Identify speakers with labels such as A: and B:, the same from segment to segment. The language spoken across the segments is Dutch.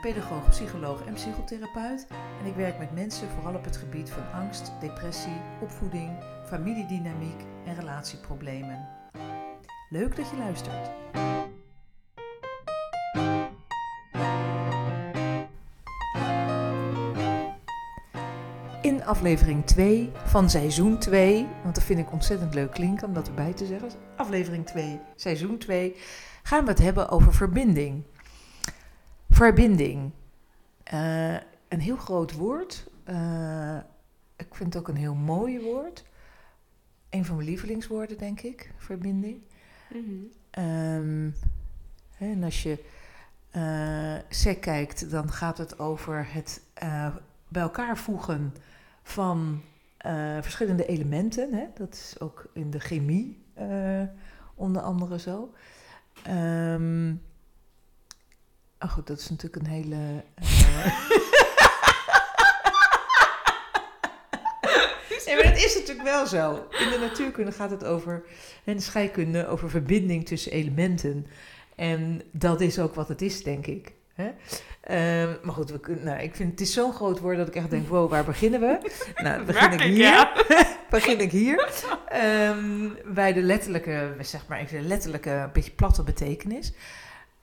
A: pedagoog, psycholoog en psychotherapeut. En ik werk met mensen vooral op het gebied van angst, depressie, opvoeding, familiedynamiek en relatieproblemen. Leuk dat je luistert. In aflevering 2 van seizoen 2, want dat vind ik ontzettend leuk klinken om dat erbij te zeggen. Aflevering 2, seizoen 2, gaan we het hebben over verbinding. Verbinding. Eh, een heel groot woord. Eh, ik vind het ook een heel mooi woord. Een van mijn lievelingswoorden, denk ik. Verbinding. Ehm, hè, en als je uh, SEC kijkt, dan gaat het over het bij elkaar voegen van verschillende elementen. Hè? Dat is ook in de chemie onder andere zo. Um, oh goed, dat is natuurlijk een hele. Nee, maar dat is natuurlijk wel zo. In de natuurkunde gaat het over, en de scheikunde, over verbinding tussen elementen. En dat is ook wat het is, denk ik. Hè? Um, maar goed, we kunnen, nou, ik vind het is zo'n groot woord dat ik echt denk, wow, waar beginnen we? Nou, begin ik hier. Ja. begin ik hier. Um, bij de letterlijke, zeg maar even de letterlijke, een beetje platte betekenis.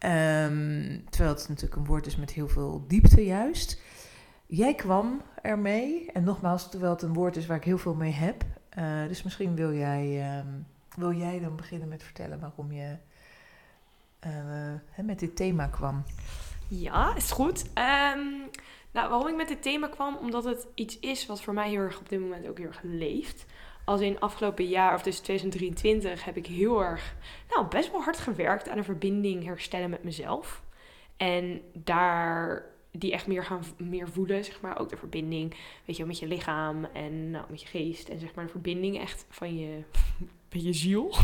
A: Um, terwijl het natuurlijk een woord is met heel veel diepte juist. Jij kwam ermee, en nogmaals, terwijl het een woord is waar ik heel veel mee heb. Uh, dus misschien wil jij, um, wil jij dan beginnen met vertellen waarom je hè, met dit thema kwam.
B: Ja, is goed. Um, nou, waarom ik met dit thema kwam, omdat het iets is wat voor mij heel erg op dit moment ook heel erg leeft. Als in afgelopen jaar, of dus 2023, heb ik heel erg, nou, best wel hard gewerkt aan een verbinding herstellen met mezelf. En daar die echt meer gaan meer voelen, zeg maar. Ook de verbinding, weet je, met je lichaam en nou, met je geest. En zeg maar de verbinding echt van je, met je ziel.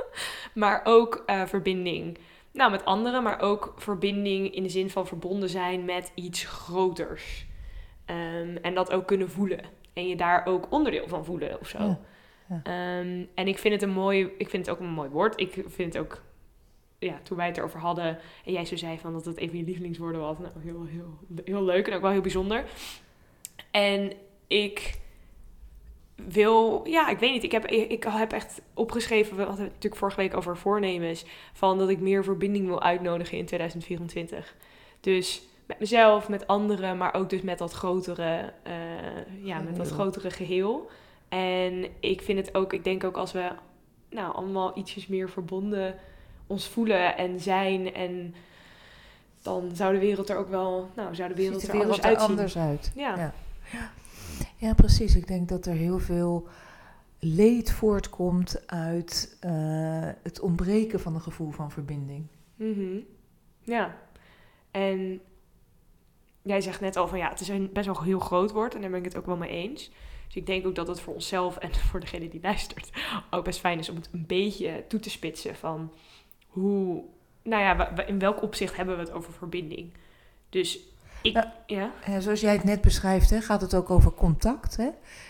B: maar ook uh, verbinding nou, met anderen, maar ook verbinding in de zin van verbonden zijn met iets groters. Um, en dat ook kunnen voelen. En je daar ook onderdeel van voelen of zo. Ja, ja. Um, en ik vind het een mooi, ik vind het ook een mooi woord. Ik vind het ook, ja, toen wij het erover hadden en jij zo zei van dat het even je lievelingswoorden was. Nou, heel, heel, heel leuk en ook wel heel bijzonder. En ik wil, ja, ik weet niet. Ik heb, ik heb echt opgeschreven, we hadden het natuurlijk vorige week over voornemens, van dat ik meer verbinding wil uitnodigen in 2024. Dus met mezelf, met anderen, maar ook dus met dat grotere, uh, ja, met dat grotere geheel. En ik vind het ook, ik denk ook als we nou allemaal ietsjes meer verbonden ons voelen en zijn en dan zou de wereld er ook wel, nou, zou de wereld,
A: de
B: er anders uitzien.
A: anders uit.
B: Ja.
A: ja. ja. Ja, precies. Ik denk dat er heel veel leed voortkomt uit uh, het ontbreken van een gevoel van verbinding.
B: Mm -hmm. Ja, en jij zegt net al van ja, het is een best wel een heel groot woord en daar ben ik het ook wel mee eens. Dus ik denk ook dat het voor onszelf en voor degene die luistert ook best fijn is om het een beetje toe te spitsen van hoe, nou ja, in welk opzicht hebben we het over verbinding. Dus ik,
A: nou,
B: ja.
A: Zoals jij het net beschrijft, hè, gaat het ook over contact. Hè?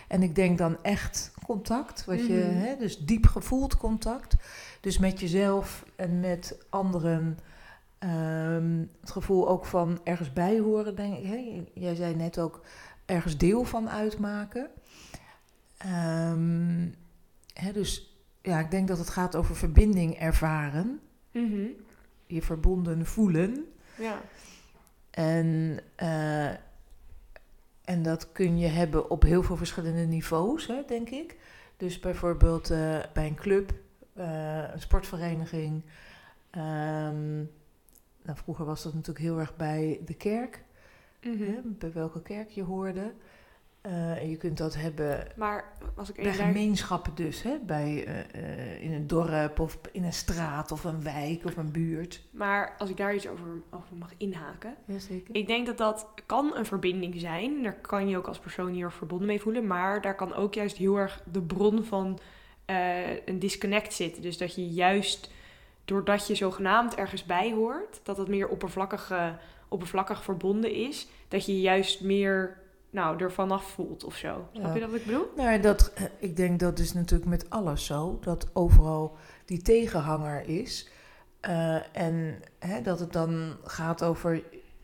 A: En ik denk dan echt contact, wat je,
B: Mhm.
A: hè, dus diep gevoeld contact. Dus met jezelf en met anderen. Ehm, het gevoel ook van ergens bij horen, denk ik. Hè? Jij zei net ook ergens deel van uitmaken. Ehm, hè, dus ja, ik denk dat het gaat over verbinding ervaren.
B: Mhm.
A: Je verbonden voelen.
B: Ja.
A: En, uh, en dat kun je hebben op heel veel verschillende niveaus, hè, denk ik. Dus bijvoorbeeld uh, bij een club, uh, een sportvereniging. Um, nou, vroeger was dat natuurlijk heel erg bij de kerk.
B: Mhm.
A: Hè, bij welke kerk je hoorde. Eh, en je kunt dat hebben
B: Maar als ik
A: bij gemeenschappen dus, hè? Bij, eh, eh, in een dorp of in een straat of een wijk of een buurt.
B: Maar als ik daar iets over, over mag inhaken.
A: Jazeker.
B: Ik denk dat dat kan een verbinding zijn. Daar kan je ook als persoon hier verbonden mee voelen. Maar daar kan ook juist heel erg de bron van een disconnect zitten. Dus dat je juist, doordat je zogenaamd ergens bij hoort, dat het meer oppervlakkig, oppervlakkig verbonden is. Dat je je juist meer nou, er vanaf voelt of zo. Snap
A: Ja.
B: je dat wat ik bedoel?
A: Nou, dat, eh, ik denk dat is natuurlijk met alles zo. Dat overal die tegenhanger is. Eh, en hè, dat het dan gaat over...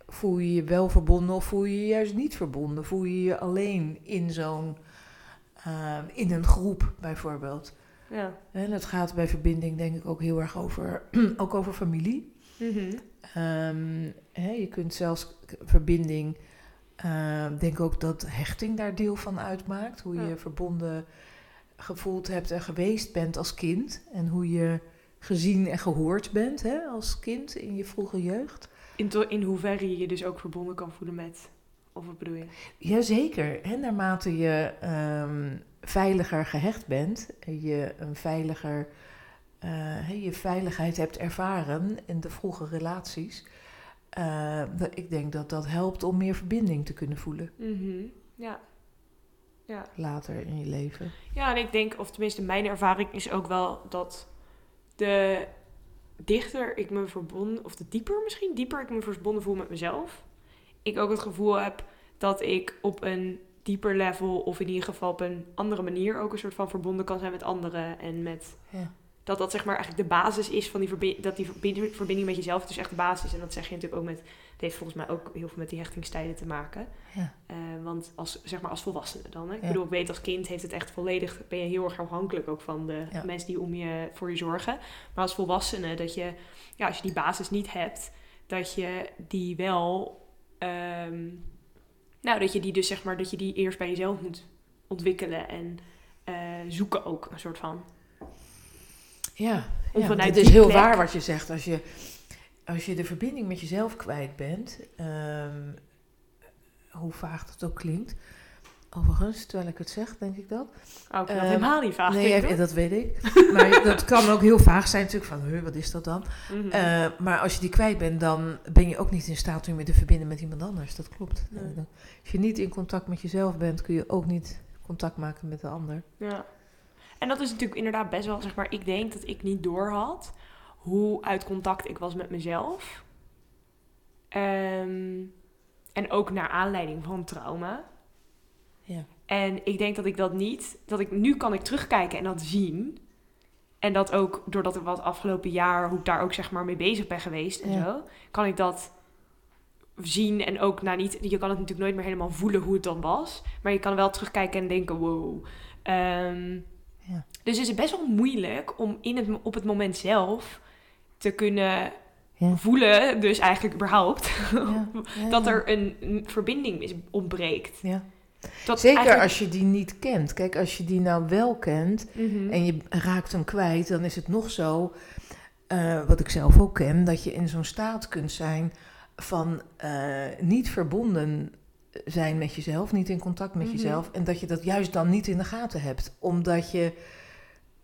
A: Voel je je wel verbonden of voel je je juist niet verbonden? Voel je je alleen in zo'n... eh, in een groep bijvoorbeeld.
B: Ja.
A: En het gaat bij verbinding denk ik ook heel erg over... ook over familie.
B: Mhm.
A: Ehm, hè, je kunt zelfs verbinding, ehm, denk ook dat hechting daar deel van uitmaakt. Hoe je
B: Ja.
A: verbonden gevoeld hebt en geweest bent als kind. En hoe je gezien en gehoord bent hè, als kind in je vroege jeugd.
B: In, in hoeverre je je dus ook verbonden kan voelen met... Of wat bedoel je?
A: Jazeker. En naarmate je ehm, veiliger gehecht bent, en je een veiliger, eh, je veiligheid hebt ervaren in de vroege relaties. eh, ik denk dat dat helpt om meer verbinding te kunnen voelen
B: Mhm. Ja. Ja.
A: later in je leven.
B: Ja, en ik denk, of tenminste mijn ervaring is ook wel dat de dichter ik me verbonden, of de dieper misschien, dieper ik me verbonden voel met mezelf, ik ook het gevoel heb dat ik op een dieper level, of in ieder geval op een andere manier, ook een soort van verbonden kan zijn met anderen en met
A: Ja.
B: dat dat zeg maar eigenlijk de basis is van die verbinding, dat die verbinding, verbinding met jezelf dus echt de basis is. En dat zeg je natuurlijk ook met, het heeft volgens mij ook heel veel met die hechtingstijden te maken.
A: Ja.
B: Eh, want als, zeg maar als volwassene dan. Hè? Ik
A: Ja.
B: bedoel, ik weet als kind heeft het echt volledig, ben je heel erg afhankelijk ook van de mensen die om je, voor je zorgen. Maar als volwassene, dat je, ja, als je die basis niet hebt, dat je die wel, ehm, nou, dat je die dus zeg maar, dat je die eerst bij jezelf moet ontwikkelen en eh, zoeken ook, een soort van.
A: Ja,
B: Om
A: ja
B: vanuit
A: het is heel
B: plek-
A: waar wat je zegt. Als je, als je de verbinding met jezelf kwijt bent, ehm, hoe vaag dat ook klinkt. Overigens, terwijl ik het zeg, denk ik dat.
B: Oh, ik
A: Ehm,
B: helemaal niet vaag.
A: nee, dat weet ik. Maar dat kan ook heel vaag zijn natuurlijk van, "Huh, wat is dat dan?
B: Mhm.
A: Eh, maar als je die kwijt bent, dan ben je ook niet in staat om je te verbinden met iemand anders. Dat klopt. Eh, Als je niet in contact met jezelf bent, kun je ook niet contact maken met de ander.
B: Ja. En dat is natuurlijk inderdaad best wel, zeg maar, ik denk dat ik niet doorhad hoe uit contact ik was met mezelf. Ehm, en ook naar aanleiding van trauma.
A: Ja.
B: En ik denk dat ik dat niet, dat ik nu kan ik terugkijken en dat zien. En dat ook doordat ik wat afgelopen jaar, hoe ik daar ook zeg maar mee bezig ben geweest en
A: Ja.
B: zo, kan ik dat zien en ook nou niet, je kan het natuurlijk nooit meer helemaal voelen hoe het dan was, maar je kan wel terugkijken en denken, wow. Ehm,
A: Ja.
B: Dus is het best wel moeilijk om in het, op het moment zelf te kunnen
A: Ja.
B: voelen, dus eigenlijk überhaupt, dat er een, een verbinding is, ontbreekt.
A: Ja.
B: Dat
A: Zeker
B: eigenlijk-
A: als je die niet kent. Kijk, als je die nou wel kent
B: Mhm.
A: en je raakt hem kwijt, dan is het nog zo, eh, wat ik zelf ook ken, dat je in zo'n staat kunt zijn van eh, niet verbonden zijn met jezelf, niet in contact met
B: Mhm.
A: jezelf. En dat je dat juist dan niet in de gaten hebt, omdat je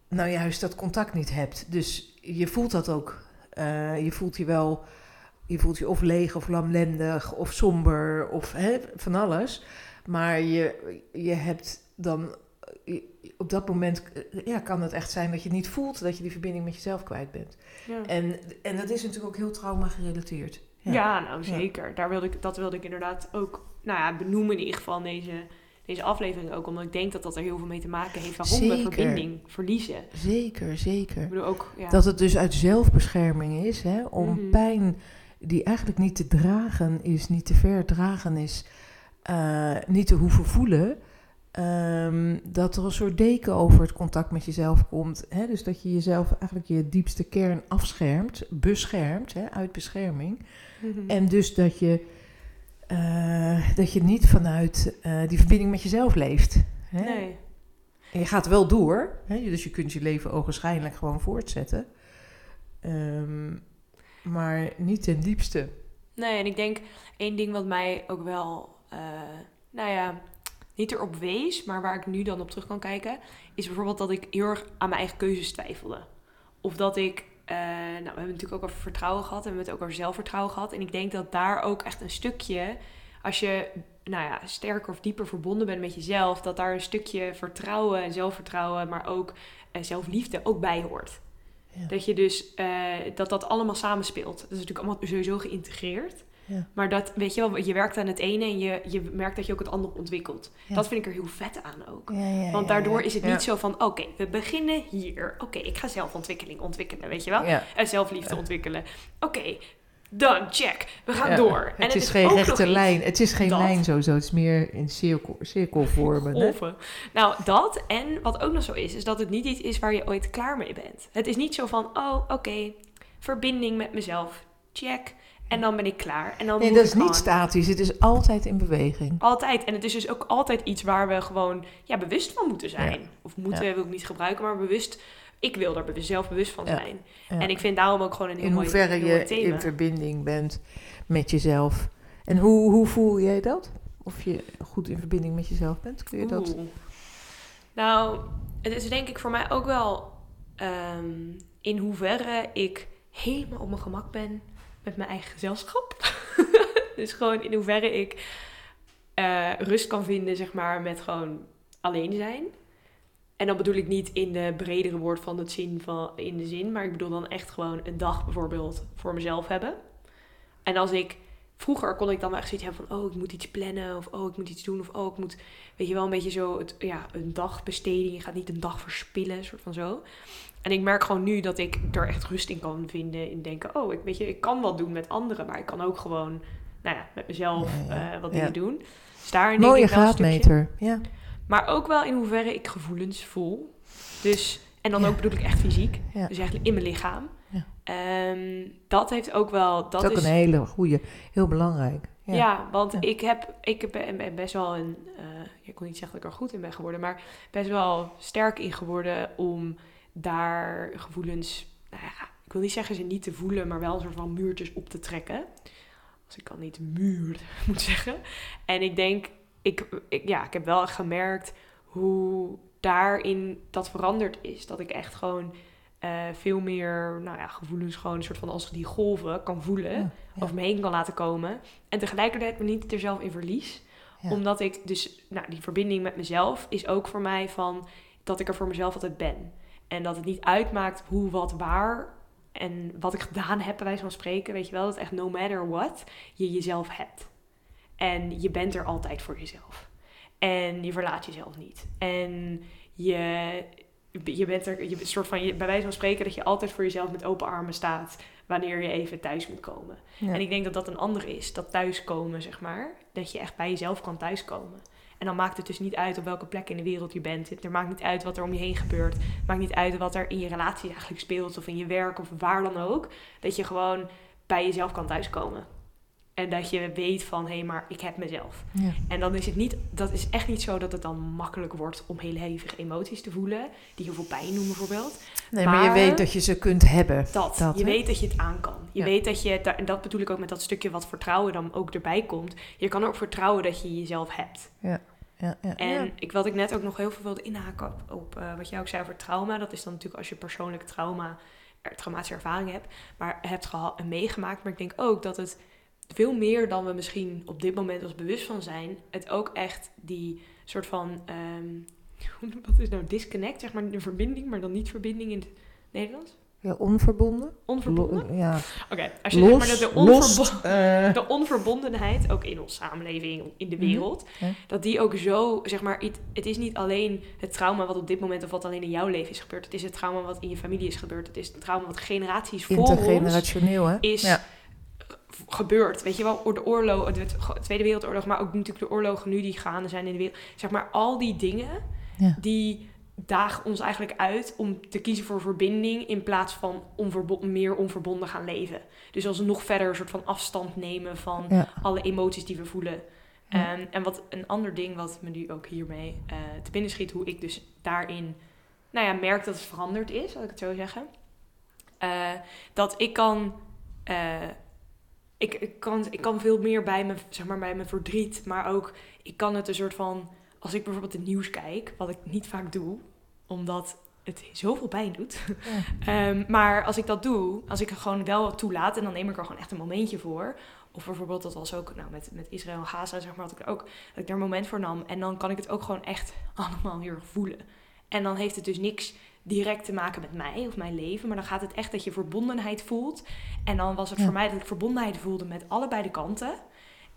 A: nou juist dat contact niet hebt. Dus je voelt dat ook. Eh, je voelt je wel, je voelt je of leeg of lamlendig of somber of hè, van alles. Maar je, je hebt dan op dat moment ja, kan het echt zijn dat je niet voelt dat je die verbinding met jezelf kwijt bent.
B: Ja.
A: En, en dat is natuurlijk ook heel trauma gerelateerd.
B: Ja, nou zeker. Daar wilde ik, dat wilde ik inderdaad ook nou ja, benoemen in ieder geval in deze, deze aflevering ook. Omdat ik denk dat dat er heel veel mee te maken heeft waarom we
A: Zeker.
B: verbinding verliezen.
A: Zeker, zeker.
B: Ik bedoel ook, ja.
A: Dat het dus uit zelfbescherming is, hè, om
B: Mhm.
A: pijn die eigenlijk niet te dragen is, niet te verdragen is, eh, niet te hoeven voelen. ehm, dat er een soort deken over het contact met jezelf komt. Hè? Dus dat je jezelf eigenlijk je diepste kern afschermt, beschermt, hè, uit bescherming.
B: Mhm.
A: En dus dat je, eh, dat je niet vanuit eh, die verbinding met jezelf leeft. Hè?
B: Nee.
A: En je gaat wel door, hè? dus je kunt je leven ogenschijnlijk gewoon voortzetten. Ehm, maar niet ten diepste.
B: Nee, en ik denk één ding wat mij ook wel, eh, nou ja, niet erop wees, maar waar ik nu dan op terug kan kijken, is bijvoorbeeld dat ik heel erg aan mijn eigen keuzes twijfelde. Of dat ik, eh, nou, we hebben natuurlijk ook over vertrouwen gehad en we hebben het ook over zelfvertrouwen gehad. En ik denk dat daar ook echt een stukje, als je, nou ja, sterker of dieper verbonden bent met jezelf, dat daar een stukje vertrouwen en zelfvertrouwen, maar ook uh, zelfliefde ook bij hoort.
A: Ja.
B: Dat je dus, dat dat allemaal samenspeelt. Dat is natuurlijk allemaal sowieso geïntegreerd.
A: Ja.
B: Maar dat, weet je wel, je werkt aan het ene en je, je merkt dat je ook het andere ontwikkelt.
A: Ja.
B: Dat vind ik er heel vet aan ook.
A: Ja, ja,
B: Want daardoor
A: ja.
B: is het
A: Ja.
B: niet zo van, oké, we beginnen hier. Oké, ik ga zelfontwikkeling ontwikkelen, weet je wel?
A: Ja.
B: En zelfliefde ontwikkelen. Oké, done, check. We gaan
A: Ja.
B: door.
A: Het,
B: en
A: is geen rechte lijn. Het is geen
B: dat.
A: lijn sowieso. Het is meer in cirkel, cirkelvormen.
B: golven. Nou, dat. En wat ook nog zo is, is dat het niet iets is waar je ooit klaar mee bent. Het is niet zo van, oh, oké, verbinding met mezelf, check. En dan ben ik klaar. En dan
A: Nee, dat is niet
B: on.
A: statisch. Het is altijd in beweging.
B: Altijd. En het is dus ook altijd iets waar we gewoon ja, bewust van moeten zijn. Of moeten
A: Ja.
B: wil ik niet gebruiken, maar bewust. Ik wil er bewust- zelf bewust van zijn.
A: Ja.
B: En ik vind daarom ook gewoon een heel
A: in
B: mooi,
A: hoeverre
B: heel mooi
A: je
B: thema.
A: in verbinding bent met jezelf. En hoe, hoe voel jij dat? Of je goed in verbinding met jezelf bent? Kun je dat?
B: Nou, het is denk ik voor mij ook wel ehm, in hoeverre ik helemaal op mijn gemak ben met mijn eigen gezelschap. dus gewoon in hoeverre ik eh, rust kan vinden, zeg maar, met gewoon alleen zijn. En dan bedoel ik niet in de bredere woord van het zin van in de zin, maar ik bedoel dan echt gewoon een dag bijvoorbeeld voor mezelf hebben. En als ik vroeger kon ik dan wel echt zoiets hebben van oh ik moet iets plannen of oh ik moet iets doen of oh ik moet weet je wel een beetje zo het ja een dagbesteding je gaat niet een dag verspillen soort van zo. En ik merk gewoon nu dat ik er echt rust in kan vinden in denken oh ik weet je ik kan wat doen met anderen, maar ik kan ook gewoon nou ja met mezelf eh, wat dingen doen. Dus daarin denk
A: Mooie
B: ik wel
A: graadmeter. Ja.
B: maar ook wel in hoeverre ik gevoelens voel. Dus, en dan ook bedoel ik echt fysiek. Dus eigenlijk in mijn lichaam.
A: Ja.
B: Ehm, dat heeft ook wel... Dat
A: Dat is ook een hele goede, heel belangrijk.
B: ja.
A: Ja.
B: want
A: Ja.
B: ik heb, ik ben, ben best wel een... eh, ik kon niet zeggen dat ik er goed in ben geworden, maar best wel sterk in geworden om daar gevoelens... Nou ja, ik wil niet zeggen ze niet te voelen, maar wel een soort van muurtjes op te trekken. Als ik kan niet muur moet zeggen. En ik denk, ik, ik, ja, ik heb wel gemerkt hoe daarin dat veranderd is. Dat ik echt gewoon eh, veel meer nou ja, gevoelens gewoon een soort van als die golven kan voelen.
A: Ja, ja.
B: Over me heen kan laten komen. En tegelijkertijd me niet er zelf in verlies.
A: Ja.
B: Omdat ik dus, nou die verbinding met mezelf is ook voor mij van dat ik er voor mezelf altijd ben. En dat het niet uitmaakt hoe, wat, waar en wat ik gedaan heb, bij wijze van spreken. Weet je wel, dat echt no matter what, je jezelf hebt. En je bent er altijd voor jezelf. En je verlaat jezelf niet. En je, je bent er, je, soort van, je, bij wijze van spreken, dat je altijd voor jezelf met open armen staat wanneer je even thuis moet komen.
A: Ja.
B: En ik denk dat dat een ander is, dat thuiskomen, zeg maar. Dat je echt bij jezelf kan thuiskomen. En dan maakt het dus niet uit op welke plek in de wereld je bent. Het maakt niet uit wat er om je heen gebeurt. Het maakt niet uit wat er in je relatie eigenlijk speelt. Of in je werk of waar dan ook. Dat je gewoon bij jezelf kan thuiskomen. En dat je weet van, hé, maar ik heb mezelf.
A: Ja.
B: En dan is het niet, dat is echt niet zo dat het dan makkelijk wordt om heel hevige emoties te voelen. Die heel veel pijn doen bijvoorbeeld.
A: Nee, maar, je weet dat je ze kunt hebben.
B: Dat,
A: Dat,
B: je weet dat je het aan kan. Je
A: Ja.
B: weet dat je, en dat bedoel ik ook met dat stukje wat vertrouwen dan ook erbij komt. Je kan ook vertrouwen dat je jezelf hebt.
A: Ja, ja,
B: En
A: ja.
B: ik, wat ik net ook nog heel veel wilde inhaken op, op eh, wat jij ook zei over trauma. Dat is dan natuurlijk als je persoonlijk trauma, er, traumatische ervaring hebt, maar hebt gehad en meegemaakt. Maar ik denk ook dat het veel meer dan we misschien op dit moment ons bewust van zijn, het ook echt die soort van, ehm, wat is nou disconnect, zeg maar, de verbinding, maar dan niet verbinding in het Nederlands?
A: Ja, onverbonden.
B: Onverbonden?
A: Lo- ja.
B: Oké, als je zeg maar
A: Los,
B: de,
A: los,
B: onverbo-
A: eh,
B: de onverbondenheid, ook in onze samenleving, in de
A: Mhm.
B: wereld, dat die ook zo, zeg maar, het, het is niet alleen het trauma wat op dit moment of wat alleen in jouw leven is gebeurd. Het is het trauma wat in je familie is gebeurd. Het is het trauma wat generaties voor ons
A: intergenerationeel, hè?
B: is
A: Ja.
B: gebeurd. Weet je wel, de oorlog, de Tweede Wereldoorlog, maar ook natuurlijk de oorlogen nu die gaande zijn in de wereld. Zeg maar, al die dingen
A: Ja.
B: die dagen ons eigenlijk uit om te kiezen voor verbinding in plaats van meer onverbonden gaan leven. Dus als we nog verder een soort van afstand nemen van
A: Ja.
B: alle emoties die we voelen.
A: Ja.
B: Ehm, en wat een ander ding wat me nu ook hiermee eh, te binnen schiet, hoe ik dus daarin, nou ja, merk dat het veranderd is, laat ik het zo zeggen. Eh, dat ik kan, eh, ik, ik kan, ik kan veel meer bij mijn, zeg maar, bij mijn verdriet, maar ook ik kan het een soort van als ik bijvoorbeeld het nieuws kijk, wat ik niet vaak doe, omdat het zoveel pijn doet. Ehm, maar als ik dat doe, als ik er gewoon wel toelaat en dan neem ik er gewoon echt een momentje voor. Of bijvoorbeeld, dat was ook nou, met, met Israël en Gaza, zeg maar, dat ik, ook, dat ik daar een moment voor nam. En dan kan ik het ook gewoon echt allemaal heel erg voelen. En dan heeft het dus niks direct te maken met mij of mijn leven. Maar dan gaat het echt dat je verbondenheid voelt. En dan was het voor mij dat ik verbondenheid voelde met allebei de kanten.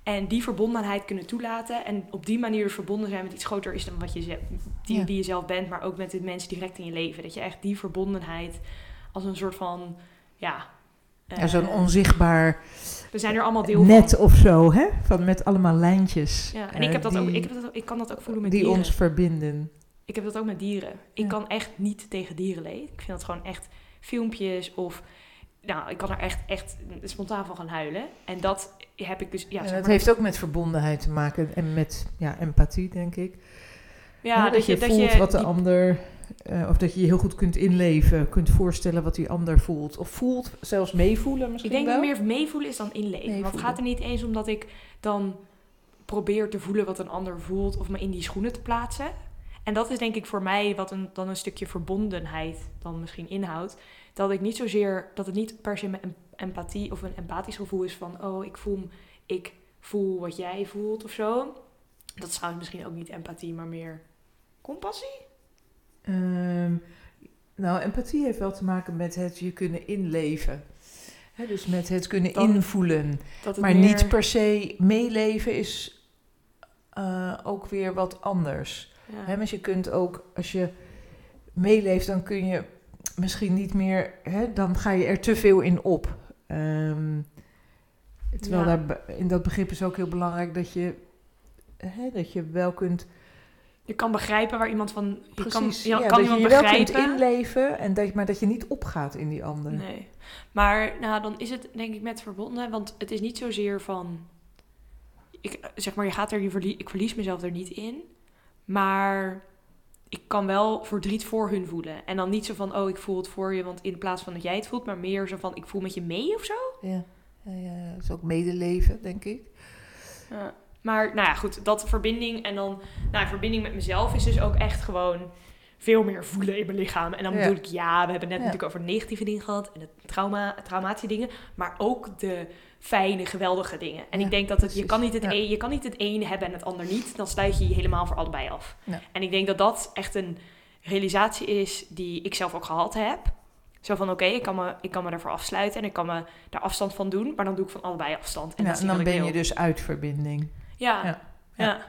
B: En die verbondenheid kunnen toelaten. En op die manier verbonden zijn met iets groter is dan wat je zelf, die, die je zelf bent. Maar ook met de mensen direct in je leven. Dat je echt die verbondenheid als een soort van, ja...
A: Ja, zo'n eh, onzichtbaar
B: we zijn er allemaal deel
A: net van. of zo, hè? Van met allemaal lijntjes.
B: Ja, en ik, heb dat ook, ik, heb dat, ik kan dat ook voelen met
A: die
B: dieren.
A: Die ons verbinden.
B: Ik heb dat ook met dieren. Ik kan echt niet tegen dierenleed. Ik vind dat gewoon echt filmpjes of... Nou, ik kan er echt, echt spontaan van gaan huilen. En dat heb ik dus... Ja,
A: en dat heeft ook met verbondenheid te maken en met ja, empathie, denk ik.
B: Ja,
A: dat, dat, je, voelt dat je wat de ander... Uh, of dat je je heel goed kunt inleven, kunt voorstellen wat die ander voelt. Of voelt, zelfs meevoelen misschien
B: Ik denk
A: wel.
B: dat meer meevoelen is dan inleven. Meevoelen. Want het gaat er niet eens om dat ik dan probeer te voelen wat een ander voelt... of me in die schoenen te plaatsen. En dat is denk ik voor mij wat een, dan een stukje verbondenheid dan misschien inhoudt. Dat ik niet zozeer, dat het niet per se een empathie of een empathisch gevoel is van, oh, ik voel, ik voel wat jij voelt of zo. Dat is trouwens misschien ook niet empathie, maar meer compassie.
A: Um, nou, empathie heeft wel te maken met het je kunnen inleven. dus met het kunnen invoelen. maar niet per se meeleven is uh, ook weer wat anders. Ja. want je kunt ook, als je meeleeft, dan kun je misschien niet meer, hè, dan ga je er te veel in op. Um, terwijl daar, in dat begrip is ook heel belangrijk dat je, hè, dat je wel kunt.
B: Je kan begrijpen waar iemand van. Je
A: Precies,
B: kan, je
A: ja,
B: kan
A: dat
B: iemand
A: je je
B: begrijpen.
A: wel kunt inleven, en dat, maar dat je niet opgaat in die ander.
B: Nee. Maar nou, dan is het denk ik met verbonden, want het is niet zozeer van. Ik, zeg maar, je gaat er, je verlie ik verlies mezelf er niet in. Maar ik kan wel verdriet voor hun voelen. En dan niet zo van, oh, ik voel het voor je, want in plaats van dat jij het voelt, maar meer zo van, ik voel met je mee of zo.
A: Ja, ja, ja dat is ook medeleven, denk ik.
B: Ja. Maar nou ja, goed, dat verbinding en dan, nou, verbinding met mezelf is dus ook echt gewoon veel meer voelen in mijn lichaam. En dan ja. bedoel ik, ja, we hebben net natuurlijk over negatieve dingen gehad en het trauma, traumatische dingen, maar ook de fijne, geweldige dingen. En ik denk dat het, je, kan niet het een, je kan niet het een hebben en het ander niet. Dan sluit je je helemaal voor allebei af. En ik denk dat dat echt een realisatie is die ik zelf ook gehad heb. Zo van, oké, ik, kan me, ik kan me daarvoor afsluiten en ik kan me daar afstand van doen. Maar dan doe ik van allebei afstand.
A: En, en dan ben je dus uit verbinding.
B: Ja. ja.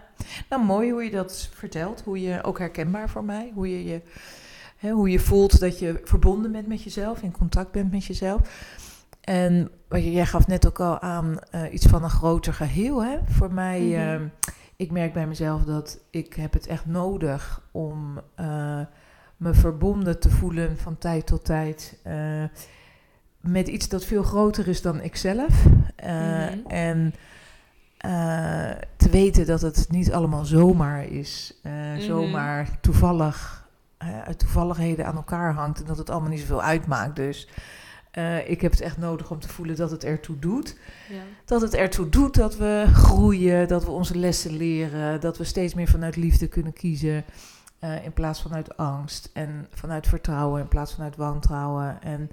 A: Nou, mooi hoe je dat vertelt. Hoe je, ook herkenbaar voor mij, hoe je je... Hè, hoe je voelt dat je verbonden bent met jezelf, in contact bent met jezelf. En jij gaf net ook al aan uh, iets van een groter geheel. Hè? Voor mij, mm -hmm. uh, ik merk bij mezelf dat ik heb het echt nodig om uh, me verbonden te voelen van tijd tot tijd. met iets dat veel groter is dan ikzelf. Mm -hmm. En te weten dat het niet allemaal zomaar is. Mm -hmm. Zomaar toevallig, uit toevalligheden aan elkaar hangt. En dat het allemaal niet zoveel uitmaakt. Dus uh, ik heb het echt nodig om te voelen dat het ertoe doet. Ja. Dat het ertoe doet dat we groeien, dat we onze lessen leren, dat we steeds meer vanuit liefde kunnen kiezen. Uh, in plaats vanuit angst en vanuit vertrouwen in plaats vanuit wantrouwen. En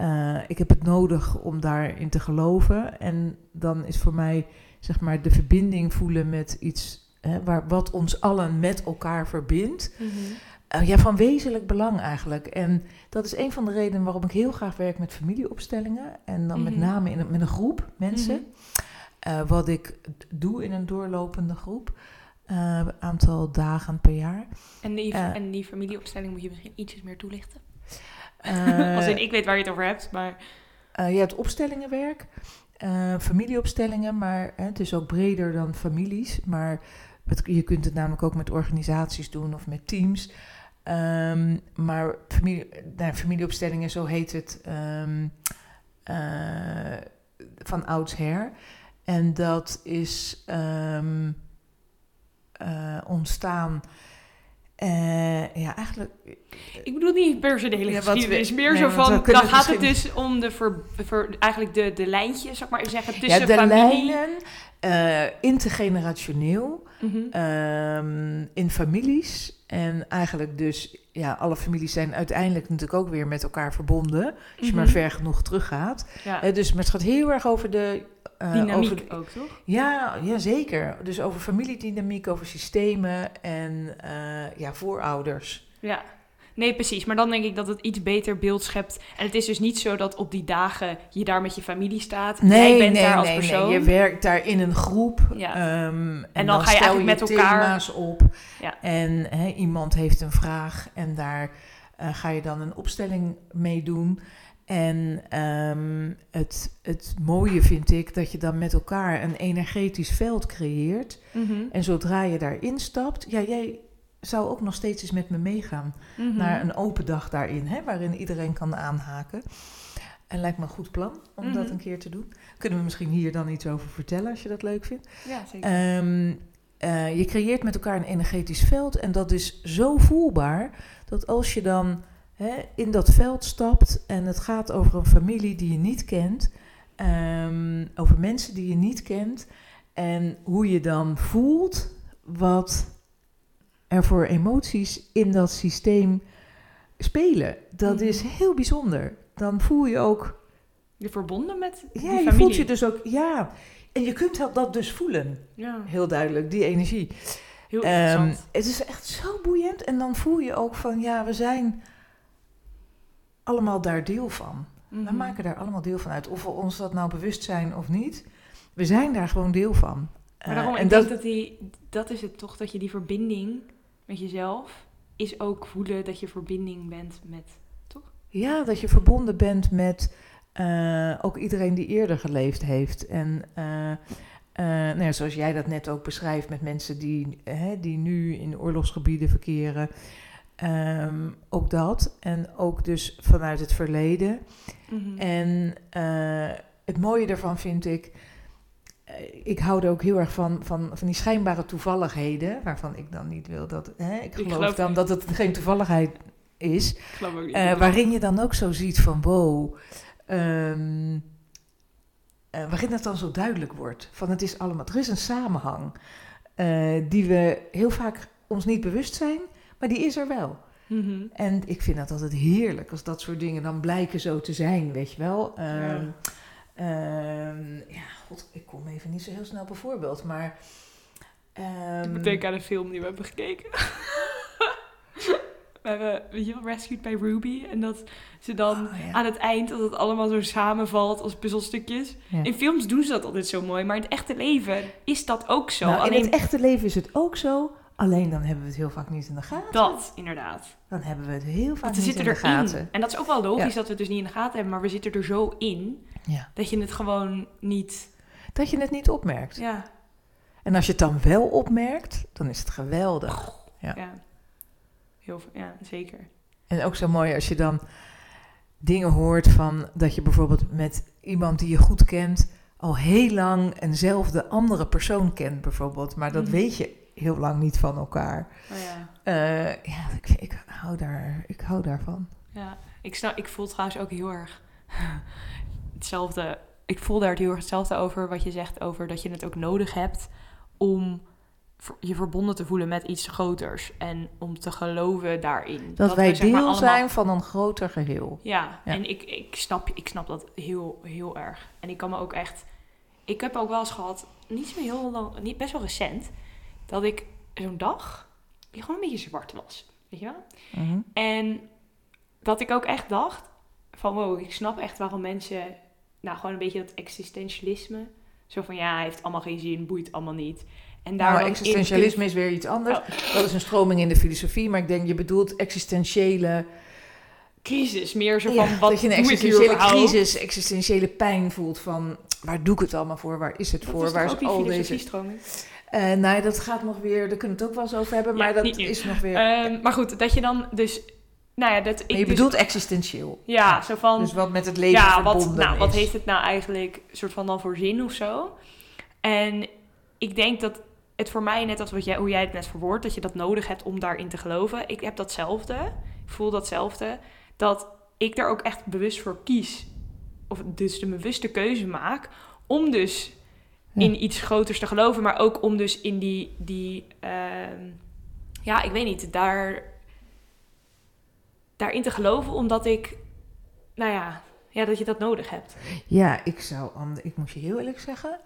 A: uh, ik heb het nodig om daarin te geloven. En dan is voor mij zeg maar de verbinding voelen met iets hè, waar, wat ons allen met elkaar verbindt. Mm -hmm. Uh, ja, van wezenlijk belang eigenlijk. En dat is een van de redenen waarom ik heel graag werk met familieopstellingen. En dan mm -hmm. met name in, met een groep mensen. Mm -hmm. uh, wat ik doe in een doorlopende groep. Uh, een aantal dagen per jaar.
B: En die, en die familieopstelling moet je misschien ietsjes meer toelichten? Als in, ik weet waar je het over hebt, maar...
A: je hebt opstellingenwerk, familieopstellingen, maar het is ook breder dan families. Maar het, je kunt het namelijk ook met organisaties doen of met teams. Um, maar familie, nou, familieopstellingen, zo heet het um, uh, van oudsher. En dat is um, uh, ontstaan Eh, ja, eigenlijk...
B: Ik bedoel niet per se de hele
A: Ja,
B: geschiedenis. meer
A: nee,
B: zo van, dan gaat het dus om de, ver, ver- eigenlijk de, de lijntjes, zeg maar even zeggen,
A: Ja,
B: tussen
A: de
B: familie.
A: lijnen, eh, intergenerationeel,
B: Mhm.
A: ehm, in families. En eigenlijk dus, ja, alle families zijn uiteindelijk natuurlijk ook weer met elkaar verbonden. Als je maar
B: Mhm.
A: ver genoeg teruggaat.
B: Ja.
A: Eh, dus maar het gaat heel erg over de... eh,
B: Dynamiek
A: over-
B: ook, toch?
A: ja, ja, zeker. Dus over familiedynamiek, over systemen en eh, ja, voorouders.
B: Ja. Nee, precies. Maar dan denk ik dat het iets beter beeld schept. En het is dus niet zo dat op die dagen je daar met je familie staat.
A: Nee,
B: Jij bent
A: nee,
B: daar als
A: nee,
B: persoon.
A: nee. Je werkt daar in een groep.
B: Ja.
A: ehm, en,
B: dan ga je
A: stel
B: eigenlijk met elkaar-
A: thema's op.
B: Ja.
A: En iemand heeft een vraag en daar eh, ga je dan een opstelling mee doen. En ehm, het, het mooie vind ik dat je dan met elkaar een energetisch veld creëert.
B: Mhm.
A: En zodra je daarin stapt, ja, jij zou ook nog steeds eens met me meegaan
B: Mhm.
A: naar een open dag daarin, hè, waarin iedereen kan aanhaken. En lijkt me een goed plan om dat
B: Mhm.
A: een keer te doen. Kunnen we misschien hier dan iets over vertellen als je dat leuk vindt.
B: Ja, zeker.
A: Ehm, eh, je creëert met elkaar een energetisch veld en dat is zo voelbaar dat als je dan hè, in dat veld stapt en het gaat over een familie die je niet kent, ehm, over mensen die je niet kent en hoe je dan voelt wat er voor emoties in dat systeem spelen. Dat
B: Mhm.
A: is heel bijzonder. Dan voel je ook
B: je verbonden met die
A: ja, je
B: familie.
A: voelt je dus ook, ja. En je kunt dat- dus voelen,
B: Ja,
A: heel duidelijk, die energie.
B: heel interessant.
A: het is echt zo boeiend. En dan voel je ook van, ja, we zijn allemaal daar deel van. We
B: Mhm.
A: maken daar allemaal deel van uit. Of we ons dat nou bewust zijn of niet. We zijn daar gewoon deel van.
B: Maar daarom,
A: Eh,
B: ik
A: en
B: denk
A: dat,
B: dat die, dat is het toch, dat je die verbinding met jezelf is ook voelen dat je verbinding bent met, toch?
A: ja, dat je verbonden bent met eh, ook iedereen die eerder geleefd heeft. En eh, nou ja, zoals jij dat net ook beschrijft met mensen die, hè, die nu in oorlogsgebieden verkeren. Ehm, ook dat. En ook dus vanuit het verleden.
B: Mhm.
A: En het mooie daarvan vind ik. Eh, Ik hou er ook heel erg van, van, van die schijnbare toevalligheden. Waarvan ik dan niet wil dat. Hè, ik geloof,
B: geloof-
A: dan dat het geen toevalligheid is.
B: Ook niet.
A: eh, waarin je dan ook zo ziet van wow. ehm, eh, waarin het dan zo duidelijk wordt. Van het is allemaal. Er is een samenhang. die we heel vaak ons niet bewust zijn. Maar die is er wel.
B: Mhm.
A: En ik vind dat altijd heerlijk als dat soort dingen dan blijken zo te zijn, weet je wel. Ehm, ehm, ja, god, ik kom even niet zo heel snel op een voorbeeld, maar... ehm,
B: Ik denken aan een film die we hebben gekeken. we hebben, weet je wel, Rescued by Ruby. En dat ze dan
A: Oh, ja.
B: aan het eind, dat het allemaal zo samenvalt als puzzelstukjes.
A: Ja.
B: In films doen ze dat altijd zo mooi, maar in het echte leven is dat ook zo.
A: nou,
B: Alleen
A: in het echte leven is het ook zo, alleen dan hebben we het heel vaak niet in de gaten.
B: dat, inderdaad.
A: Dan hebben we het heel vaak niet in
B: zitten
A: de
B: erin.
A: gaten.
B: En dat is ook wel logisch
A: Ja.
B: dat we het dus niet in de gaten hebben, maar we zitten er zo in
A: Ja.
B: dat je het gewoon niet.
A: Dat je het niet opmerkt.
B: Ja,
A: En als je het dan wel opmerkt, dan is het geweldig. Ja.
B: ja. Heel, ja, zeker.
A: En ook zo mooi als je dan dingen hoort van dat je bijvoorbeeld met iemand die je goed kent al heel lang eenzelfde andere persoon kent bijvoorbeeld, maar dat
B: Mhm.
A: weet je heel lang niet van elkaar.
B: Maar ja.
A: Eh, ja, ik, ik, hou daar, ik hou daarvan.
B: Ja, ik, snap, ik voel trouwens ook heel erg hetzelfde. Ik voel daar heel erg hetzelfde over wat je zegt over dat je het ook nodig hebt om je verbonden te voelen met iets groters en om te geloven daarin.
A: Dat, wij deel
B: allemaal-
A: zijn van een groter geheel.
B: Ja,
A: Ja.
B: en ik, ik, snap, ik snap dat heel, heel erg. En ik kan me ook echt... Ik heb ook wel eens gehad, niet zo heel lang, niet, best wel recent, dat ik zo'n dag die gewoon een beetje zwart was. Weet je wel?
A: Mhm.
B: En dat ik ook echt dacht van wow, ik snap echt waarom mensen, nou gewoon een beetje dat existentialisme, zo van ja, heeft allemaal geen zin, boeit allemaal niet. En daar
A: Nou,
B: in
A: existentialisme is weer iets anders.
B: Oh.
A: Dat is een stroming in de filosofie, maar ik denk je bedoelt existentiële,
B: crisis, meer zo
A: ja,
B: van wat
A: dat je een existentiële crisis, existentiële pijn voelt van waar doe ik het allemaal voor, waar is het
B: Dat
A: voor,
B: is
A: waar is al deze
B: filosofiestroming?
A: Eh, nee, dat gaat nog weer, daar kunnen we het ook wel eens over hebben,
B: Ja,
A: maar dat is nog weer...
B: Ehm, maar goed, dat je dan dus, nou ja, dat ik
A: maar je
B: dus-
A: bedoelt existentieel.
B: ja, zo van,
A: Dus wat met het leven
B: ja, wat,
A: verbonden
B: nou, wat
A: is.
B: heeft het nou eigenlijk soort van dan voor zin of zo? En ik denk dat het voor mij, net als wat jij, hoe jij het net verwoordt, dat je dat nodig hebt om daarin te geloven. Ik heb datzelfde. Ik voel datzelfde. Dat ik daar ook echt bewust voor kies. Of dus de bewuste keuze maak. Om dus
A: Ja.
B: in iets groters te geloven. Maar ook om dus in die. die ehm, ja, ik weet niet. Daar, daarin te geloven. Omdat ik. Nou ja. Ja, dat je dat nodig hebt.
A: Ja, ik zou ik moet je heel eerlijk zeggen,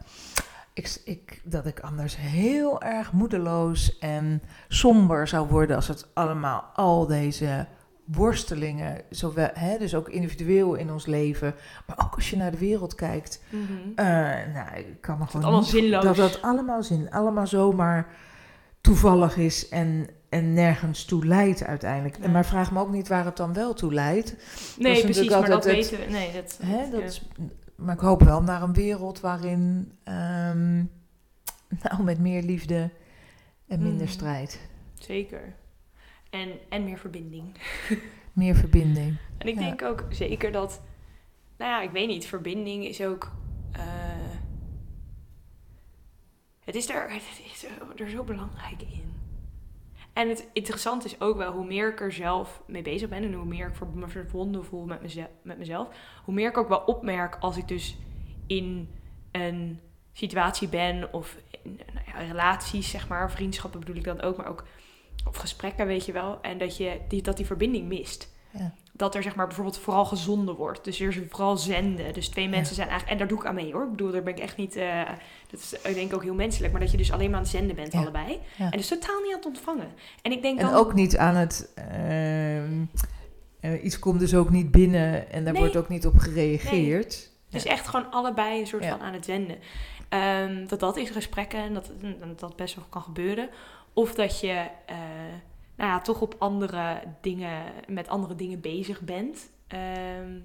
A: ik, ik, dat ik anders heel erg moedeloos en somber zou worden als het allemaal al deze worstelingen, zowel, hè, dus ook individueel in ons leven, maar ook als je naar de wereld kijkt, eh, nou, ik kan me gewoon
B: allemaal
A: niet-
B: zinloos.
A: dat dat allemaal zin, allemaal zomaar toevallig is en, en nergens toe leidt uiteindelijk. Maar vraag me ook niet waar het dan wel toe leidt.
B: Nee,
A: is
B: precies. Maar dat
A: het-
B: weten we. Nee, dat,
A: Hè, dat
B: ja.
A: is, maar ik hoop wel naar een wereld waarin, ehm, nou, met meer liefde en minder
B: Mhm.
A: strijd,
B: Zeker. En, en meer verbinding.
A: meer verbinding.
B: En ik
A: Ja.
B: denk ook zeker dat, nou ja, ik weet niet, verbinding is ook. eh, het is er, het is er, er zo belangrijk in. En het interessante is ook wel hoe meer ik er zelf mee bezig ben en hoe meer ik me verbonden voel met mezelf, met mezelf, hoe meer ik ook wel opmerk als ik dus in een situatie ben of in nou ja, relaties, zeg maar, vriendschappen bedoel ik dan ook, maar ook of gesprekken, weet je wel, en dat je die, dat die verbinding mist
A: Ja.
B: dat er zeg maar bijvoorbeeld vooral gezonden wordt. Dus er is vooral zenden. Dus twee mensen zijn eigenlijk... En daar doe ik aan mee hoor. Ik bedoel, daar ben ik echt niet... eh, dat is ik denk ook heel menselijk. Maar dat je dus alleen maar aan het zenden bent,
A: Ja.
B: allebei. En dus totaal niet aan het ontvangen. En ik denk
A: En
B: dan...
A: ook niet aan het, ehm, eh, iets komt dus ook niet binnen en daar
B: Nee.
A: wordt ook niet op gereageerd.
B: Dus echt gewoon allebei een soort van aan het zenden. Ehm, dat dat in gesprekken en dat, dat dat best wel kan gebeuren. Of dat je eh, nou ja, toch op andere dingen, met andere dingen bezig bent. Ehm,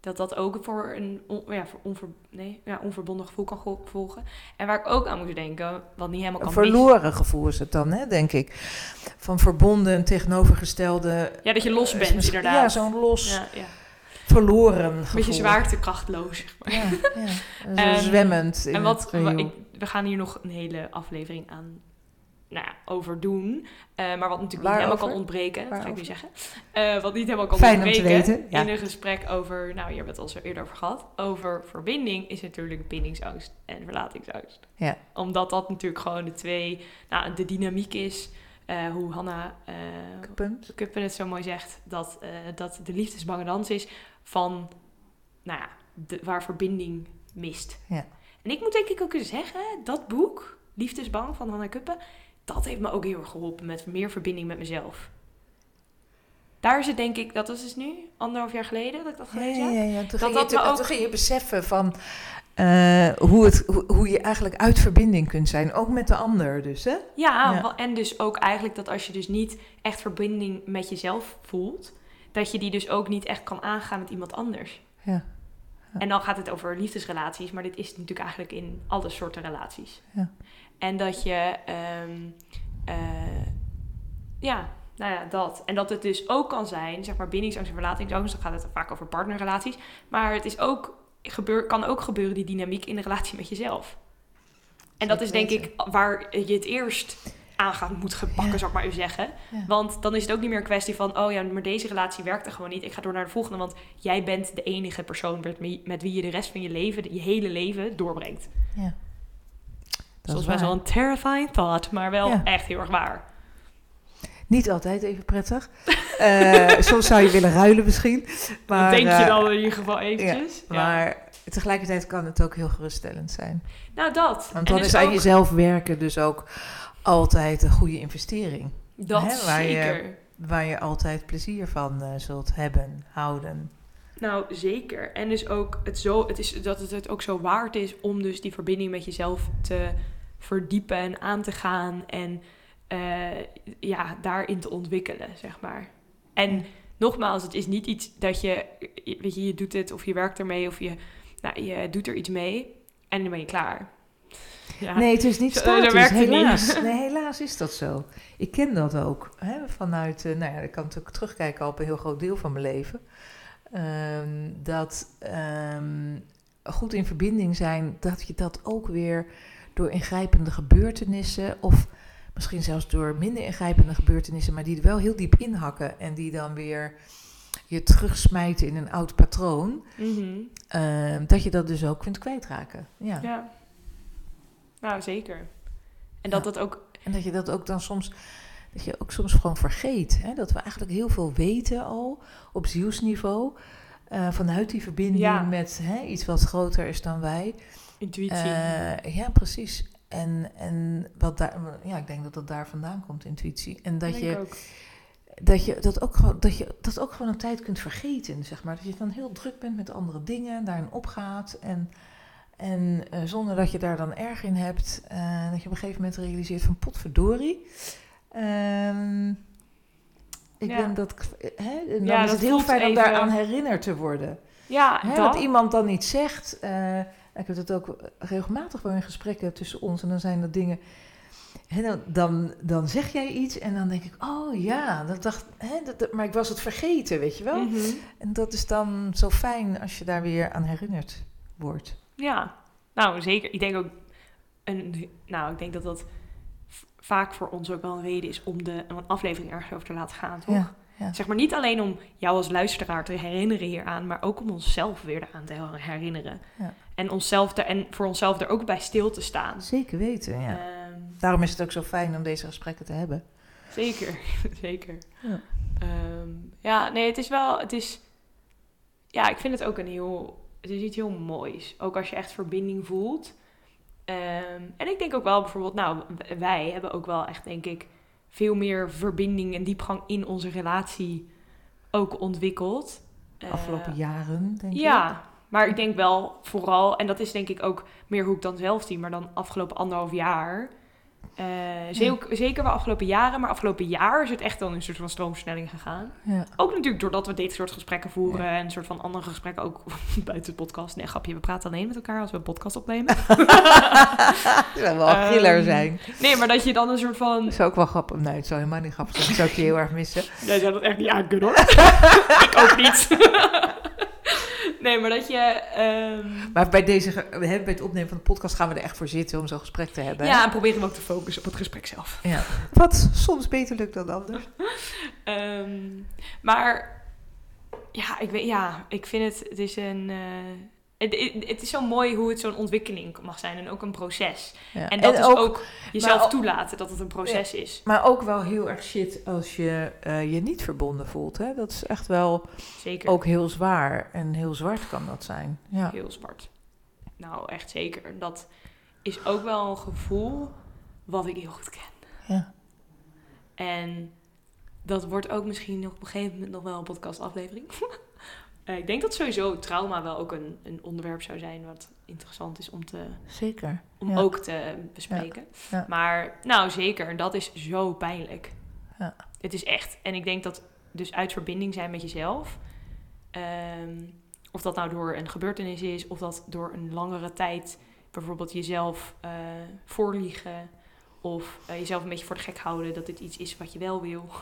B: dat dat ook voor een on- ja, voor onver, nee, ja, onverbonden gevoel kan volgen. En waar ik ook aan moet denken, wat niet helemaal kan
A: verloren gevoel is het dan, hè, denk ik. Van verbonden en tegenovergestelde.
B: Ja, dat je los bent, inderdaad.
A: Ja, zo'n los,
B: Ja, ja.
A: verloren gevoel.
B: Een beetje zwaartekrachtloos, zeg maar.
A: Ja, ja. Zo
B: Ehm,
A: zwemmend
B: En wat,
A: het
B: ik, we gaan hier nog een hele aflevering aan nou ja, over doen. Eh, maar wat natuurlijk niet helemaal
A: Waarover?
B: kan ontbreken, dat ga ik nu
A: Waarover?
B: zeggen. Eh, wat niet helemaal kan
A: Fijn om te
B: ontbreken
A: weten, ja.
B: in een gesprek over, nou hier hebben we het al zo eerder over gehad, over verbinding is natuurlijk bindingsangst en verlatingsangst.
A: Ja.
B: Omdat dat natuurlijk gewoon de twee, nou de dynamiek is, eh, hoe Hanna. Kuppen het zo mooi zegt, dat, dat de liefdesbange dans is van, nou ja, de, waar verbinding mist.
A: Ja.
B: En ik moet denk ik ook eens zeggen, dat boek, Liefdesbang van Hanna Kuppen, dat heeft me ook heel erg geholpen met meer verbinding met mezelf. Daar is het denk ik, dat was dus nu, anderhalf jaar geleden dat ik dat
A: Ja,
B: gelezen
A: ja,
B: heb.
A: ja. Toen,
B: Dat
A: ging
B: dat
A: je,
B: ook-
A: toen ging je beseffen van eh, hoe, het, hoe, hoe je eigenlijk uit verbinding kunt zijn. Ook met de ander dus, hè?
B: Ja,
A: Ja.
B: en dus ook eigenlijk dat als je dus niet echt verbinding met jezelf voelt, dat je die dus ook niet echt kan aangaan met iemand anders.
A: Ja. Ja.
B: En dan gaat het over liefdesrelaties, maar dit is natuurlijk eigenlijk in alle soorten relaties.
A: Ja.
B: En dat je, ehm, eh, ja, nou ja, dat. En dat het dus ook kan zijn, zeg maar, bindingsangst en verlatingsangst, dan gaat het vaak over partnerrelaties. Maar het is ook, gebeur, kan ook gebeuren, die dynamiek in de relatie met jezelf. En dat is denk ik waar je het eerst aan gaat moet gepakken,
A: Ja.
B: zou ik maar even zeggen.
A: Ja.
B: Want dan is het ook niet meer een kwestie van, oh ja, maar deze relatie werkte gewoon niet. Ik ga door naar de volgende, want jij bent de enige persoon met, wie- met wie je de rest van je leven, je hele leven, doorbrengt.
A: Ja.
B: Dat
A: is
B: best wel een terrifying thought, maar wel
A: Ja.
B: echt heel erg waar.
A: Niet altijd even prettig. Eh, soms zou je willen ruilen misschien. Maar,
B: dat denk je
A: eh,
B: dan in ieder geval eventjes. Ja,
A: Maar tegelijkertijd kan het ook heel geruststellend zijn.
B: Nou, dat.
A: Want dan
B: dus
A: is aan
B: ook-
A: jezelf werken dus ook altijd een goede investering.
B: Dat
A: hè, waar je-
B: zeker.
A: Waar je altijd plezier van eh, zult hebben, houden.
B: Nou, zeker. En dus ook het zo, het is, dat het het ook zo waard is om dus die verbinding met jezelf te verdiepen en aan te gaan. En eh, ja, daarin te ontwikkelen, zeg maar. En nogmaals, het is niet iets dat je, weet je, je doet het of je werkt ermee of je, nou, je doet er iets mee en dan ben je klaar. Ja.
A: Nee, het is niet statisch.
B: werkt het niet.
A: helaas. Nee, helaas is dat zo. Ik ken dat ook. Hè, vanuit, eh, nou ja, ik kan natuurlijk terugkijken op een heel groot deel van mijn leven. Ehm, dat ehm, goed in verbinding zijn, dat je dat ook weer door ingrijpende gebeurtenissen of misschien zelfs door minder ingrijpende gebeurtenissen, maar die er wel heel diep inhakken en die dan weer je terugsmijten in een oud patroon,
B: Mhm.
A: ehm, dat je dat dus ook kunt kwijtraken. Ja.
B: Ja. Nou, zeker. En dat
A: Ja.
B: dat ook...
A: En dat je dat ook dan soms, dat je ook soms gewoon vergeet. Hè? Dat we eigenlijk heel veel weten al op zielsniveau. eh, vanuit die verbinding
B: Ja.
A: met hè, iets wat groter is dan wij.
B: Intuïtie.
A: Eh, ja, precies. En, en wat daar, ja, ik denk dat dat daar vandaan komt, intuïtie. En dat
B: Denk
A: je,
B: ook.
A: dat je dat ook gewoon, dat je dat ook gewoon een tijd kunt vergeten, zeg maar. Dat je dan heel druk bent met andere dingen, daarin opgaat en, en eh, zonder dat je daar dan erg in hebt, eh, dat je op een gegeven moment realiseert van potverdorie. Ehm ik
B: Ja.
A: ben dat, hè, en dan
B: Ja,
A: is
B: dat
A: het heel fijn om
B: even-
A: daaraan herinnerd te worden.
B: Ja,
A: Hè,
B: dat.
A: dat iemand dan iets zegt. eh, ik heb het ook regelmatig wel in gesprekken tussen ons. En dan zijn dat dingen. Hè, dan, dan, dan zeg jij iets en dan denk ik, oh ja, dat dacht, hè, dat, dat- maar ik was het vergeten, weet je wel.
B: Mhm.
A: En dat is dan zo fijn als je daar weer aan herinnerd wordt.
B: Ja, nou zeker. Ik denk ook, een, nou ik denk dat dat vaak voor ons ook wel een reden is om de, een aflevering ergens over te laten gaan, toch?
A: Ja, ja.
B: Zeg maar niet alleen om jou als luisteraar te herinneren hieraan, maar ook om onszelf weer eraan te herinneren.
A: Ja.
B: En, onszelf er, en voor onszelf er ook bij stil te staan.
A: Zeker weten, ja.
B: Ehm,
A: Daarom is het ook zo fijn om deze gesprekken te hebben.
B: zeker, zeker.
A: Ja.
B: Ehm, ja, nee, het is wel, het is, ja, ik vind het ook een heel, het is iets heel moois. Ook als je echt verbinding voelt. Ehm, en ik denk ook wel bijvoorbeeld, nou, wij hebben ook wel echt, denk ik, veel meer verbinding en diepgang in onze relatie ook ontwikkeld.
A: De afgelopen
B: Eh,
A: jaren, denk ik.
B: Ja, maar ik denk wel vooral, en dat is denk ik ook meer hoe ik dan zelf zie, maar dan afgelopen anderhalf jaar. Eh, zeker, zeker wel afgelopen jaren, maar afgelopen jaar is het echt dan een soort van stroomversnelling gegaan.
A: Ja.
B: Ook natuurlijk doordat we dit soort gesprekken voeren en een soort van andere gesprekken ook buiten de podcast. Nee, grapje, we praten alleen met elkaar als we een podcast opnemen.
A: Dat zou wel een thriller
B: Ehm,
A: zijn.
B: Nee, maar dat je dan een soort van...
A: Dat zou ook wel grappig Nee, het zou helemaal niet grappig zijn. Dat zou ik je heel erg missen.
B: Jij zou dat echt niet aankunnen hoor. ik ook niet. nee, maar dat je... ehm,
A: Maar bij, deze, bij het opnemen van de podcast gaan we er echt voor zitten om zo'n gesprek te hebben.
B: ja, en proberen we ook te focussen op het gesprek zelf.
A: ja. Wat soms beter lukt dan anders.
B: Ehm, maar ja, ik weet, ja, ik vind het, het is een, eh, het, het, is zo mooi hoe het zo'n ontwikkeling mag zijn en ook een proces.
A: Ja.
B: En dat is ook, jezelf
A: ook-
B: toelaten dat het een proces is.
A: Maar ook wel heel erg shit als je eh, je niet verbonden voelt. Hè? Dat is echt wel
B: Zeker.
A: ook heel zwaar. En heel zwart kan dat zijn. Ja.
B: Heel zwart. Nou, echt zeker. Dat is ook wel een gevoel wat ik heel goed ken.
A: Ja.
B: En dat wordt ook misschien nog op een gegeven moment nog wel een podcastaflevering. Eh, ik denk dat sowieso trauma wel ook een, een onderwerp zou zijn wat interessant is om, te,
A: Zeker.
B: om
A: Ja.
B: ook te bespreken.
A: Ja.
B: Maar nou zeker, dat is zo pijnlijk.
A: Ja.
B: Het is echt. En ik denk dat dus uit verbinding zijn met jezelf. ehm, of dat nou door een gebeurtenis is, of dat door een langere tijd bijvoorbeeld jezelf eh, voorliegen. Of eh, jezelf een beetje voor de gek houden dat dit iets is wat je wel wil.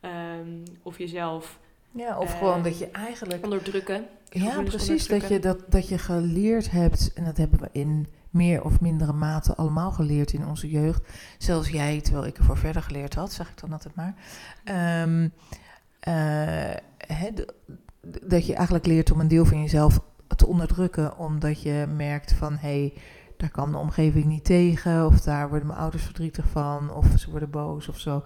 B: Ehm, of jezelf
A: Ja, of gewoon dat je eigenlijk...
B: onderdrukken.
A: Ja, precies. Dat je, dat, dat je geleerd hebt, en dat hebben we in meer of mindere mate allemaal geleerd in onze jeugd. Zelfs jij, terwijl ik ervoor verder geleerd had, zeg ik dan altijd maar. Ehm, eh, dat je eigenlijk leert om een deel van jezelf te onderdrukken, omdat je merkt van hé, hey, daar kan de omgeving niet tegen, of daar worden mijn ouders verdrietig van, of ze worden boos of zo.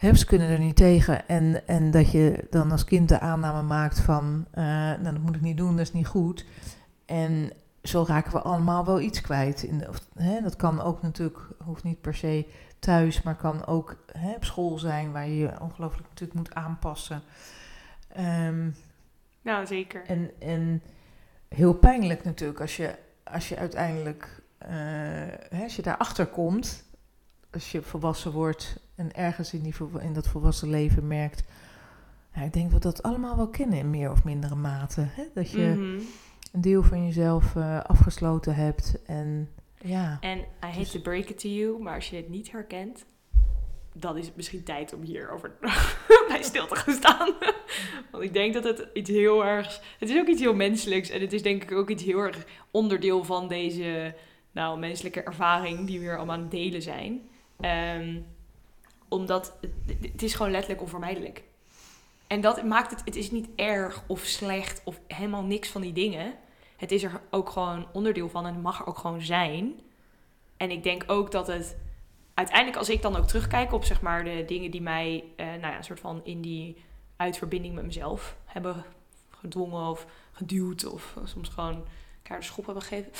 A: Ze kunnen er niet tegen. En, en dat je dan als kind de aanname maakt van, eh, nou dat moet ik niet doen, dat is niet goed. En zo raken we allemaal wel iets kwijt. In de, of, hè, dat kan ook natuurlijk, hoeft niet per se thuis, maar kan ook hè, op school zijn, waar je je ongelooflijk natuurlijk moet aanpassen. Ehm,
B: Nou, zeker.
A: en, en heel pijnlijk natuurlijk als je, als je uiteindelijk, eh, hè, als je daarachter komt, als je volwassen wordt en ergens in, die, in dat volwassen leven merkt. Ja, ik denk dat we dat allemaal wel kennen in meer of mindere mate. Hè? Dat je
B: Mhm.
A: een deel van jezelf eh, afgesloten hebt en ja.
B: En I hate
A: Dus-
B: to break it to you, maar als je het niet herkent, dan is het misschien tijd om hier over bij stil te gaan staan. Want ik denk dat het iets heel erg. Het is ook iets heel menselijks en het is denk ik ook iets heel erg onderdeel van deze nou, menselijke ervaring die we hier allemaal aan het delen zijn. Ehm, omdat het, het is gewoon letterlijk onvermijdelijk. En dat maakt het, het is niet erg of slecht of helemaal niks van die dingen. Het is er ook gewoon onderdeel van en het mag er ook gewoon zijn. En ik denk ook dat het uiteindelijk, als ik dan ook terugkijk op zeg maar de dingen die mij, eh, nou ja, een soort van in die uitverbinding met mezelf hebben gedwongen of geduwd of soms gewoon elkaar de schop hebben gegeven.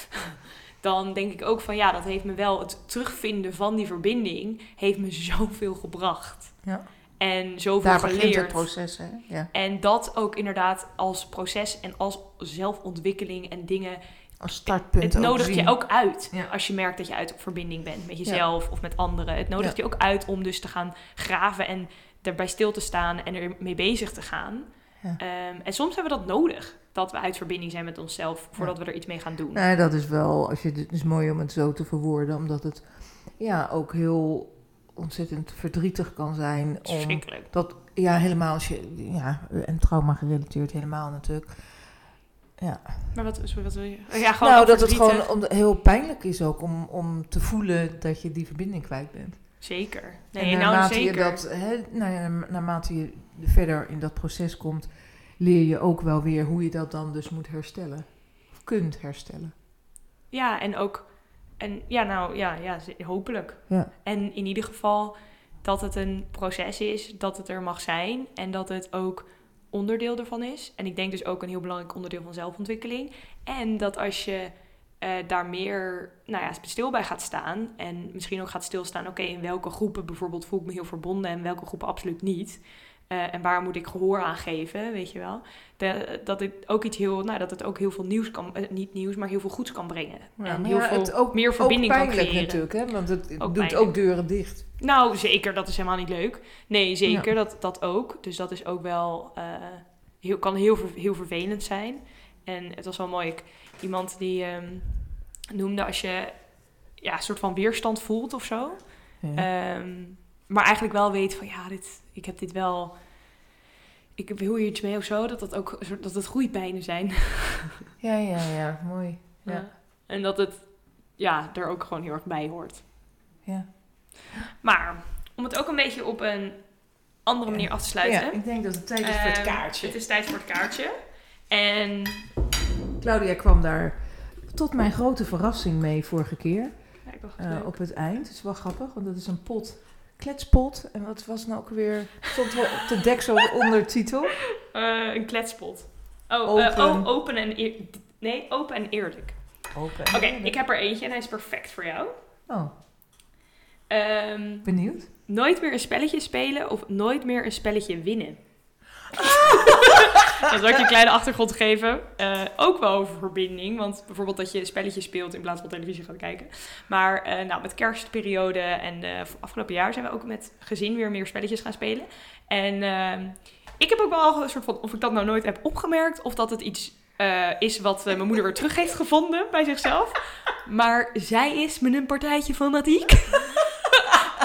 B: Dan denk ik ook van ja, dat heeft me wel het terugvinden van die verbinding heeft me zoveel gebracht.
A: Ja.
B: En zoveel
A: Daar begint
B: geleerd.
A: het proces, hè? Ja.
B: En dat ook inderdaad als proces en als zelfontwikkeling en dingen.
A: Als startpunt
B: Het nodigt
A: zien.
B: je ook uit
A: Ja.
B: als je merkt dat je uit op verbinding bent met jezelf of met anderen. Het nodigt je ook uit om dus te gaan graven en erbij stil te staan en ermee bezig te gaan.
A: Ja.
B: Ehm, en soms hebben we dat nodig, dat we uit verbinding zijn met onszelf voordat we er iets mee gaan doen.
A: Nee, dat is wel, als je, het is mooi om het zo te verwoorden, omdat het ja, ook heel ontzettend verdrietig kan zijn. Om, dat, ja, helemaal als je, ja, en trauma gerelateerd helemaal natuurlijk. Ja.
B: Maar wat, sorry, wat wil je? Ja, gewoon
A: nou, dat het gewoon om, heel pijnlijk is ook om, om te voelen dat je die verbinding kwijt bent.
B: Zeker. Nee,
A: en
B: nou zeker.
A: je dat, hè, nou naarmate je verder in dat proces komt, leer je ook wel weer hoe je dat dan dus moet herstellen. Of kunt herstellen.
B: Ja, en ook... En ja, nou ja, ja hopelijk.
A: Ja.
B: En in ieder geval dat het een proces is, dat het er mag zijn en dat het ook onderdeel ervan is. En ik denk dus ook een heel belangrijk onderdeel van zelfontwikkeling. En dat als je eh, daar meer nou ja, stil bij gaat staan en misschien ook gaat stilstaan, oké, in welke groepen bijvoorbeeld voel ik me heel verbonden en welke groepen absoluut niet. Eh, en waar moet ik gehoor aan geven, weet je wel? De- dat het ook iets heel, nou, dat het ook heel veel nieuws kan, eh, niet nieuws, maar heel veel goeds kan brengen.
A: Ja,
B: en heel veel
A: het ook,
B: meer verbinding
A: ook
B: kan creëren.
A: natuurlijk, hè? want het
B: Ook
A: doet
B: pijnlijk.
A: ook deuren dicht.
B: Nou, zeker, dat is helemaal niet leuk. Nee, zeker, dat, dat ook. Dus dat is ook wel, eh, heel, kan heel, heel vervelend zijn. En het was wel mooi, ik, iemand die ehm, noemde als je ja, een soort van weerstand voelt of zo.
A: Ja.
B: Ehm, maar eigenlijk wel weet van, ja, dit, ik heb dit wel... Ik wil hier iets mee of zo, dat dat ook dat het groeipijnen zijn.
A: ja, ja, ja, mooi. Ja.
B: Ja. En dat het ja, er ook gewoon heel erg bij hoort.
A: Ja.
B: Maar om het ook een beetje op een andere manier af te sluiten.
A: Ja, ik denk dat het tijd is voor het
B: Ehm,
A: kaartje.
B: Het is tijd voor het kaartje. En
A: Claudia kwam daar tot mijn grote verrassing mee vorige keer.
B: ja, ik dacht, het
A: eh, op het eind. Het is wel grappig, want dat is een pot. Kletspot. En wat was nou ook weer? Stond wel op de deksel ondertitel.
B: Eh, een kletspot. Oh,
A: Open.
B: open, oh, open en eer- nee, open en eerlijk.
A: Open.
B: Oké, ik heb er eentje en hij is perfect voor jou.
A: Oh,
B: Ehm,
A: benieuwd.
B: nooit meer een spelletje spelen of nooit meer een spelletje winnen. Dan zal ik je een kleine achtergrond geven. Eh, ook wel over verbinding. Want bijvoorbeeld dat je spelletjes speelt in plaats van televisie gaat kijken. Maar eh, nou, met kerstperiode en eh, afgelopen jaar zijn we ook met gezin weer meer spelletjes gaan spelen. En ehm, ik heb ook wel een soort van, of ik dat nou nooit heb opgemerkt. Of dat het iets is wat mijn moeder weer terug heeft gevonden bij zichzelf. Maar zij is met een partijtje fanatiek.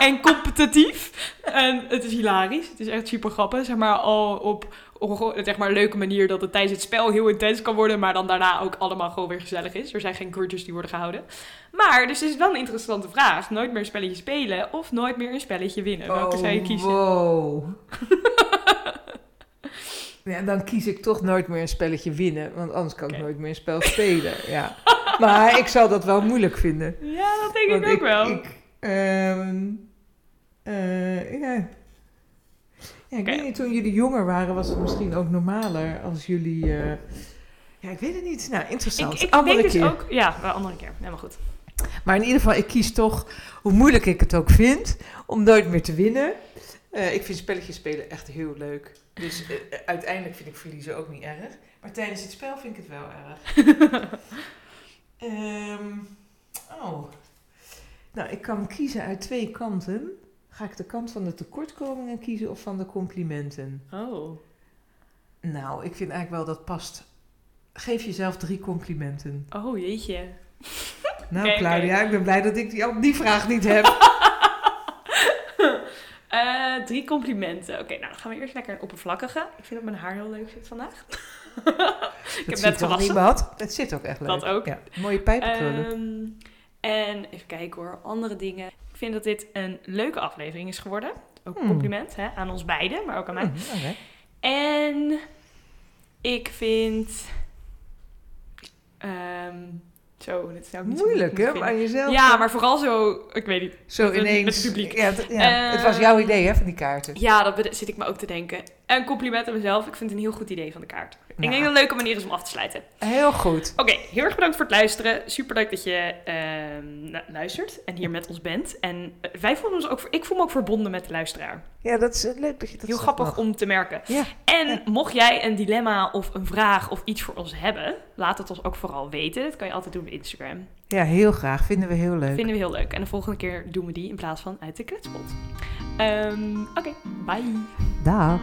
B: en competitief. En het is hilarisch. Het is echt super grappig. Zeg maar al op, op een zeg maar, leuke manier dat het tijdens het spel heel intens kan worden. Maar dan daarna ook allemaal gewoon weer gezellig is. Er zijn geen grudges die worden gehouden. Maar, dus het is wel een interessante vraag. Nooit meer een spelletje spelen of nooit meer een spelletje winnen. Welke zou je kiezen?
A: Oh, Wow. ja, dan kies ik toch nooit meer een spelletje winnen. Want anders kan ik nooit meer een spel spelen. Ja. Maar ik zal dat wel moeilijk vinden.
B: Ja, dat denk
A: Want
B: ik ook wel.
A: Ik, ehm, eh, ja. Ja, ik weet niet, toen jullie jonger waren was het misschien ook normaler als jullie... eh, ja, ik weet het niet. Nou, interessant.
B: ik, ik
A: Andere
B: denk dus
A: keer.
B: ook... Ja, wel andere keer. Helemaal goed.
A: Maar in ieder geval, ik kies toch, hoe moeilijk ik het ook vind, om nooit meer te winnen. Eh, ik vind spelletjes spelen echt heel leuk. Dus uiteindelijk vind ik verliezen ook niet erg. Maar tijdens het spel vind ik het wel erg. Ehm, oh. Nou, ik kan kiezen uit twee kanten. Ga ik de kant van de tekortkomingen kiezen of van de complimenten?
B: Oh.
A: Nou, ik vind eigenlijk wel dat past. Geef jezelf drie complimenten.
B: Oh, jeetje.
A: Nou, Claudia, ik ben blij dat ik die, die vraag niet heb.
B: Eh, drie complimenten. Oké, nou dan gaan we eerst lekker een oppervlakkige. Ik vind dat mijn haar heel leuk zit vandaag. ik heb net gewassen.
A: niet? Het zit ook echt leuk.
B: Dat ook.
A: Ja, mooie pijpenkrullen.
B: Ehm, En even kijken hoor, andere dingen. Ik vind dat dit een leuke aflevering is geworden. Ook een
A: Hmm.
B: compliment hè, aan ons beiden, maar ook aan mij.
A: Hm, oké.
B: En ik vind. ehm, zo, dit is nou niet
A: Moeilijk, hè? Maar jezelf...
B: Ja, maar vooral zo, ik weet niet.
A: Zo
B: met
A: ineens...
B: met het publiek.
A: Ja, het, ja, het was
B: Eh,
A: jouw idee, hè, van die kaarten.
B: Ja, dat zit ik me ook te denken. En compliment aan mezelf. Ik vind het een heel goed idee van de kaart. Ik denk dat het een leuke manier is om af te sluiten.
A: Heel goed.
B: Oké, heel erg bedankt voor het luisteren. Super leuk dat je ehm, nou, luistert en hier met ons bent. En eh, wij voelen ons ook, ik voel me ook verbonden met de luisteraar.
A: Ja, dat is eh, leuk dat je dat
B: heel grappig om te merken.
A: Ja.
B: En
A: Ja.
B: mocht jij een dilemma of een vraag of iets voor ons hebben, laat het ons ook vooral weten. Dat kan je altijd doen Instagram.
A: Ja, heel graag. Vinden we heel leuk.
B: Vinden we heel leuk. En de volgende keer doen we die in plaats van uit de kletspot. Ehm, Oké, bye.
A: Dag.